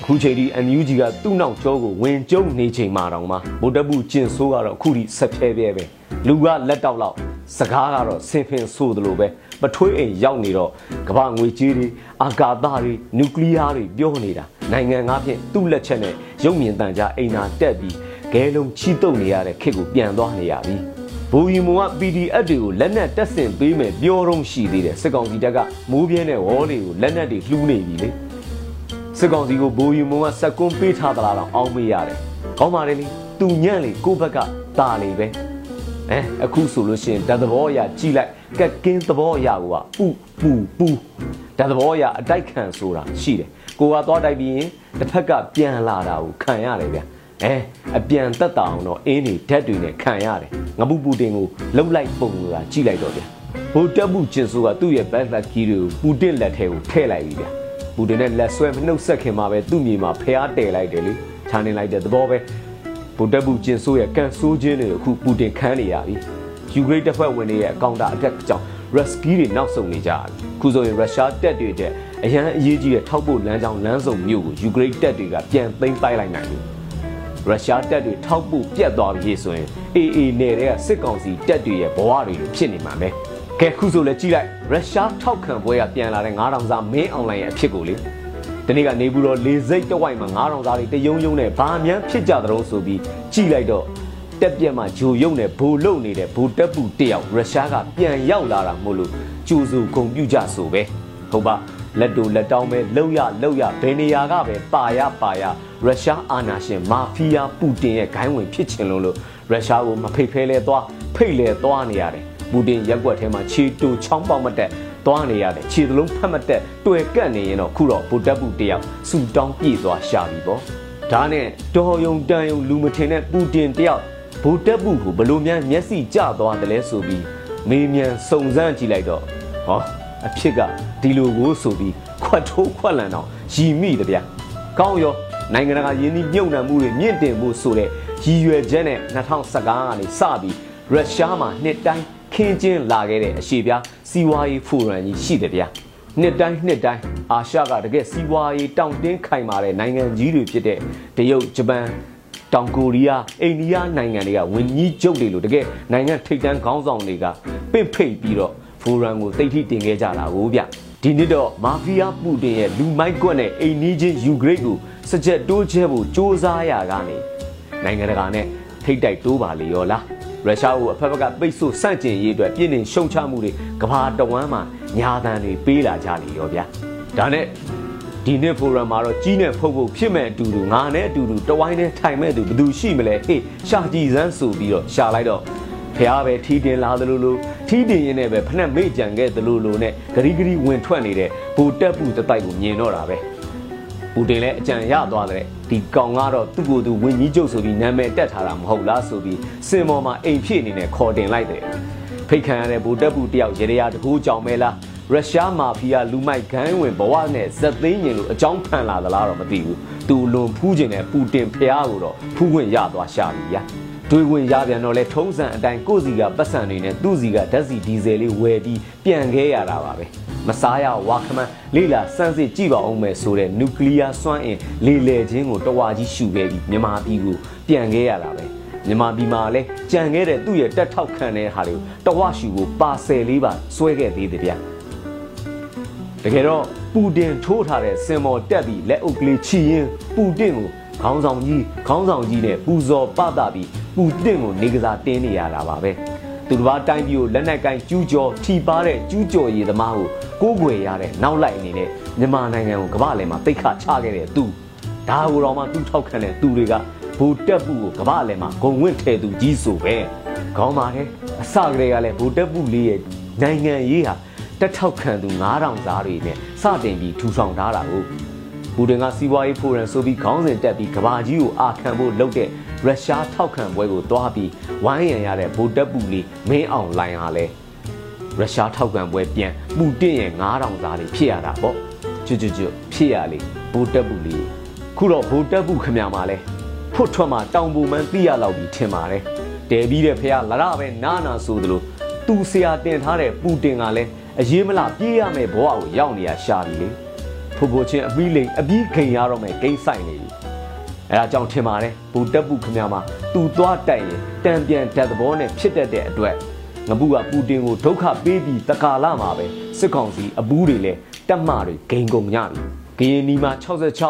အခုချိန်ဒီ NUG ကသူ့နောက်ကျောကိုဝင်ကျုံနေချိန်မှာတောင်မှဗိုလ်တပ်ဘူးကျင်ဆိုးကတော့အခုထိဆက်ဖြဲပြဲပဲလူကလက်တောက်လောက်စကားကတော့ဆင်ဖင်ဆိုးသလိုပဲပထွေးအိမ်ရောက်နေတော့ကမ္ဘာငွေကြေးတွေအာကာသတွေနျူကလ িয়ার တွေပြောနေတာနိုင်ငံငါဖြင့်သူ့လက်ချက်နဲ့ ရုပ်မြင်တန်ကြအိမ်သာတက်ပြီးဂဲလုံးချီတုပ်နေရတဲ့ခေတ်ကိုပြန်သွားနေရပြီဘူရီမုံက PDF တွေကိုလက်နက်တက်ဆင်ပေးမယ်ပြောတော့ရှိသေးတယ်စစ်ကောင်စီတပ်ကမိုးပြဲနဲ့ဝေါ်တွေကိုလက်နက်တွေလှူးနေပြီလေစစ်ကောင်စီကိုဘူရီမုံကစက်ကွန်းပေးထားသလားတော့အောင်းမေးရတယ်ကောင်းပါလေလေသူညံ့လေကိုဘက်ကตาလေပဲအဲအခုဆိုလို့ရှိရင်ဓာတ်သဘောအရာကြည်လိုက်ကက်ကင်းသဘောအရာကပူပူပူဓာတ်သဘောအရာအတိုက်ခံဆိုတာရှိတယ် ကိုကသွားတိုက်ပြီးရင်တစ်ဖက်ကပြန်လာတာကိုခံရတယ်ဗျအဲအပြန်တက်တာအောင်တော့အင်းနေဓာတ်တွေနဲ့ခံရတယ်ငပူပူတင်ကိုလှုပ်လိုက်ပုံကကြည့်လိုက်တော့ဗျဟိုတက်မှုကျင်ဆိုကသူ့ရဲ့ဘက်လက်ကြီးတွေကိုပူတင်လက်ထဲကိုထည့်လိုက်ပြီဗျပူတင်နဲ့လက်ဆွဲမနှုတ်ဆက်ခင်မှာပဲသူ့မြေမှာဖျားတယ်လိုက်တယ်လေခြာနေလိုက်တဲ့သဘောပဲဗိုလ်တပ်ဘူးကျင်ဆိုးရဲ့ကန်ဆိုးခြင်းတွေအခုပူတင်ခန်းနေရပြီယူကရိန်းတပ်ဖွဲ့ဝင်တွေရဲ့အကောင့်တာအတက်ကြောင့်ရက်စကီတွေနောက်ဆုတ်နေကြတယ်ခုဆိုရင်ရုရှားတပ်တွေတဲ့ အရန်အရေးကြီးတဲ့ထောက်ပို့လမ်းကြောင်းလမ်းစုံမြို့ကိုယူကရိန်းတပ်တွေကပြန်သိမ်းပိုက်လိုက်နိုင်တယ်ရုရှားတပ်တွေထောက်ပို့ပြတ်သွားပြီဆိုရင် AA နယ်တဲ့စစ်ကောင်စီတပ်တွေရဲ့ဘဝတွေလိုဖြစ်နေမှာပဲကဲခုဆိုလဲကြည့်လိုက်ရုရှားထောက်ခံပွဲကပြန်လာတဲ့9000စာမင်းအွန်လိုင်းရဲ့အဖြစ်ကိုလေဒီနေ့ကနေဘူးတော့လေစိတ်တဝိုက်မှာ9000စာတွေတယုံယုံနဲ့ဘာမှန်းဖြစ်ကြတဲ့ဆိုပြီးကြည့်လိုက်တော့တက်ပြက်မှာဂျိုယုံနဲ့ဘူလုံနေတဲ့ဘူတက်ပူတယောက်ရုရှားကပြန်ရောက်လာတာမို့လို့ကြိုးစုဂုံပြူကြဆိုပဲဟုတ်ပါ လက်တူလက်တောင်းပဲလှုပ်ရလှုပ်ရဘယ်နေရာကပဲပါရပါရရုရှားအာဏာရှင်မာဖီးယားပူတင်ရဲ့ဂိုင်းဝင်ဖြစ်ချင်လို့လို့ရုရှားကိုမဖိတ်ဖဲလဲသွားဖိတ်လဲသွားနေရတယ်ပူတင်ရက်ွက်ထဲမှာခြေတူချောင်းပေါက်မတက်သွားနေရတယ်ခြေသလုံးဖက်မတက်တွေ့ကပ်နေရင်တော့ခုတော့ဘူတက်ပူတယောက်စူတောင်းပြေးသွားရှာပြီပေါ့ဒါနဲ့တော်ယုံတန်ယုံလူမထင်တဲ့ပူတင်တယောက်ဘူတက်ပူကိုဘလို့များမျက်စိကျသွားတယ်လဲဆိုပြီးမေးမြန်းစုံစမ်းကြည့်လိုက်တော့ဟော အဖြစ်ကဒီလိုကိုဆိုပြီးခွတ်ထိုးခွက်လန်တော့ရီမိတဗျာကောင်းရောနိုင်ငံတကာယင်းနှမြုံနှံမှုတွေမြင့်တင်ဖို့ဆိုတဲ့ရရည်ရွယ်ချက်နဲ့2015ကနေစပြီးရုရှားမှာနှစ်တိုင်းခင်းကျင်းလာခဲ့တဲ့အရှိပြားစီးပွားရေးဖိုရမ်ကြီးရှိတယ်ဗျာနှစ်တိုင်းနှစ်တိုင်းအာရှကတကယ်စီးပွားရေးတောင့်တင်းခိုင်မာတဲ့နိုင်ငံကြီးတွေဖြစ်တဲ့တရုတ်ဂျပန်တောင်ကိုရီးယားအိန္ဒိယနိုင်ငံတွေကဝန်ကြီးချုပ်တွေလို့တကယ်နိုင်ငံထိပ်တန်းခေါင်းဆောင်တွေကပင့်ဖိတ်ပြီးတော့ ဖိုရမ်ကိုတိတ်ထိတင်ခဲ့ကြတာကိုဗျဒီနှစ်တော့မာဖီးယားပူတင်ရဲ့လူမိုက်ကွက်နဲ့အိမ်နီးချင်းယူကရိန်းကိုစကြက်တိုးချဲဖို့စ조사ရကနေနိုင်ငံတကာနဲ့ထိတ်တိုက်တိုးပါလေရောလားရုရှားကိုအဖက်ဖက်ကပိတ်ဆို့ဆန့်ကျင်ရေးအတွက်ပြည်နေရှုံချမှုတွေကဘာတဝမ်းမှာညာတန်တွေပေးလာကြလေရောဗျာဒါနဲ့ဒီနေ့ဖိုရမ်မှာတော့ကြီးနဲ့ဖုတ်ဖို့ဖြစ်မဲ့အတူတူငါနဲ့အတူတူတဝိုင်းနဲ့ထိုင်မဲ့သူဘယ်သူရှိမလဲဟေးရှာကြည်စမ်းဆိုပြီးတော့ရှာလိုက်တော့ ဖះပဲထီးတင်လာသလိုလိုထီးတင်ရင်းနဲ့ပဲဖက်မေ့ကြံခဲ့သလိုလိုနဲ့ဂရီဂရီဝင်ထွက်နေတဲ့ဘူတက်ပူတတိုက်ကိုမြင်တော့တာပဲပူတင်လည်းအကြံရသွားတဲ့ဒီကောင်ကတော့သူ့ကိုယ်သူဝင်းကြီးကျုပ်ဆိုပြီးနာမည်တက်ထားတာမဟုတ်လားဆိုပြီးစင်ပေါ်မှာအိမ်ဖြစ်အနေနဲ့ခေါ်တင်လိုက်တယ်ဖိတ်ခံရတဲ့ဘူတက်ပူတယောက်ရေရတကူကြောင်မဲလားရုရှားမာဖီးယားလူမိုက်ဂိုင်းဝင်ဘဝနဲ့ဇက်သိန်းရင်လို့အကြောင်းဖန်လာသလားတော့မသိဘူးသူလွန်ဖူးကျင်တဲ့ပူတင်ဖျားကိုတော့ဖူးခွင့်ရသွားရှာပြီဗျာ တွေးဝင်ရပြန်တော့လဲထုံးစံအတိုင်းကိုစီကပတ်စံတွေနဲ့သူ့စီကဓာတ်စီဒီဇယ်လေးဝယ်ပြီးပြန်ခဲ့ရတာပါပဲမစားရဝါခမန်းလေးလာစမ်းစစ်ကြည့်ပါအောင်မယ်ဆိုတဲ့နျူကလ িয়ার စွမ်းအင်လေလေချင်းကိုတဝါကြီးရှူခဲ့ပြီးမြန်မာပြည်ကိုပြန်ခဲ့ရတာပဲမြန်မာပြည်မှာလည်းကြံခဲ့တဲ့သူ့ရဲ့တက်ထောက်ခံတဲ့ဟာတွေကိုတဝါရှူကိုပါဆယ်လေးပါဆွဲခဲ့သေးတယ်ဗျတကယ်တော့ပူတင်ထိုးထားတဲ့စင်မော်တက်ပြီးလက်အုပ်ကလေးချီရင်ပူတင်ကို ခေါင်းဆောင်ကြီးခေါင်းဆောင်ကြီးနဲ့ပူဇော်ပသပြီးပူတင်ကိုနေကစားတင်းနေရတာပါပဲသူတစ်ပါးတိုင်းပြည်ကိုလက်နက်ကိုင်းကျူးကျော်ထိပါတဲ့ကျူးကျော်ရည်သမားကိုကိုးကွယ်ရတဲ့နောက်လိုက်အနေနဲ့မြန်မာနိုင်ငံကိုကမ္ဘာလယ်မှာတိတ်ခချခဲ့တဲ့သူဒါကိုတော့မှသူ့ထောက်ခံတဲ့သူတွေကဘူတက်ပူကိုကမ္ဘာလယ်မှာဂုံဝင့်ထဲသူကြီးဆိုပဲခေါင်းပါတယ်အစကတည်းကလည်းဘူတက်ပူလေးရဲ့နိုင်ငံရေးဟာတက်ထောက်ခံသူ9000သားတွေနဲ့စတင်ပြီးထူထောင်ထားတာကို ပူတင်ကစီးပွားရေးဖိုရမ်ဆိုပြီးခေါင်းစဉ်တက်ပြီးကဘာကြီးကိုအာခံဖို့လုပ်တဲ့ရုရှားထောက်ခံပွဲကိုတွားပြီးဝိုင်းရံရတဲ့ဗိုလ်တပ်ပူလေးမင်းအောင်လိုင်ဟာလဲရုရှားထောက်ခံပွဲပြန်ပူတင်ရဲ့9000သားတွေဖြစ်ရတာပေါ့ကျွတ်ကျွတ်ကျွတ်ဖြစ်ရလေဗိုလ်တပ်ပူလေးခုတော့ဗိုလ်တပ်ပူခမမှာလဲဖွတ်ထွက်မှာတောင်ပူမန်းသိရလောက်ပြီးထင်ပါတယ်တဲပြီးတဲ့ဖះလရပဲနာနာဆိုသလိုသူဆရာတင်ထားတဲ့ပူတင်ကလည်းအရေးမလားပြေးရမယ်ဘဝကိုရောက်နေရရှာပြီလေ ဖိုးဖိုးချင်းအပြီးလိန်အပြီးခိန်ရတော့မယ်ဂိမ်းဆိုင်နေပြီအဲဒါကြောင့်ထင်ပါတယ်ဘူတက်ပူခမမှာသူသွားတိုက်ရင်တံပြန်ဓာတ်သဘောနဲ့ဖြစ်တတ်တဲ့အတွက်ငပုကပူတင်ကိုဒုက္ခပေးပြီးတကာလမှာပဲစစ်ကောင်စီအပူးတွေလဲတက်မှတွေဂိန်ကုန်ကြပြီကရင်နီမှာ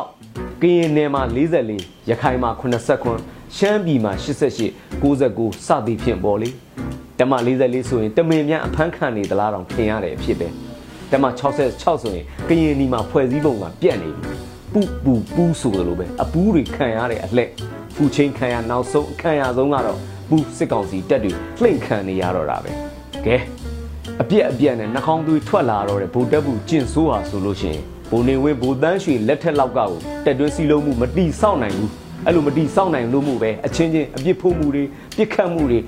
66ကရင်နယ်မှာ44ရခိုင်မှာ89ရှမ်းပြည်မှာ88 99စသည်ဖြင့်ပေါ်လေတမ44ဆိုရင်တမင်များအဖမ်းခံနေသလားတော့ထင်ရတဲ့အဖြစ် ပဲတမ66ဆိုရင်ကရင်နီမှာဖွဲ့စည်းပုံကပြတ်နေပြီပူပူပူဆိုလိုပဲအပူးတွေခံရတဲ့အလှဲ့ပူချင်းခံရနောက်ဆုံးခံရဆုံးကတော့ပူစစ်ကောင်စီတက်တွေလှိမ့်ခံနေရတော့တာပဲကဲအပြက်အပြက်နဲ့နှာခေါင်းသွေးထွက်လာတော့တဲ့ဗိုလ်တပ်ဘူးကျင့်ဆိုးဟာဆိုလို့ရှိရင်ဘိုးနေဝင်းဘိုးတန်းရွှေလက်ထက်လောက်ကကိုတက်တွင်းစီလုံးမှုမတိဆောက်နိုင်ဘူးအဲ့လိုမတိဆောက်နိုင်လို့မှုပဲအချင်းချင်းအပြစ်ဖို့မှုတွေပြစ်ခတ်မှုတွေ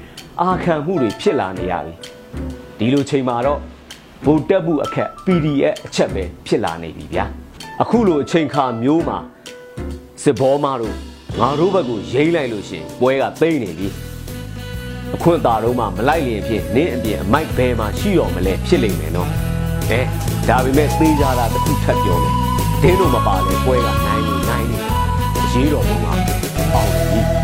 အာခံမှုတွေဖြစ်လာနေရပြီဒီလိုချိန်မှာတော့ ဗိုလ်တက်မှုအခက် PDF အချက်ပဲဖြစ်လာနေပြီဗျာအခုလိုအချိန်ခါမျိုးမှာစစ်ဘောမတို့ငါတို့ဘက်ကိုရိမ့်လိုက်လို့ရှင်ပွဲကသိမ့်နေပြီအခွင့်အာတော့မှမလိုက်ရင်ဖြင့်နင်းအပြင်အမိုက်ဘဲမှာရှိရောမလဲဖြစ်လိမ့်မယ်နော်အဲဒါပေမဲ့သေးကြတာတစ်ခုထပ်ပြောမယ်တင်းတို့မပါလဲပွဲကနိုင်နေနိုင်နေအရေးတော်ပုံမှာအောင်ပြီ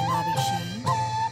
။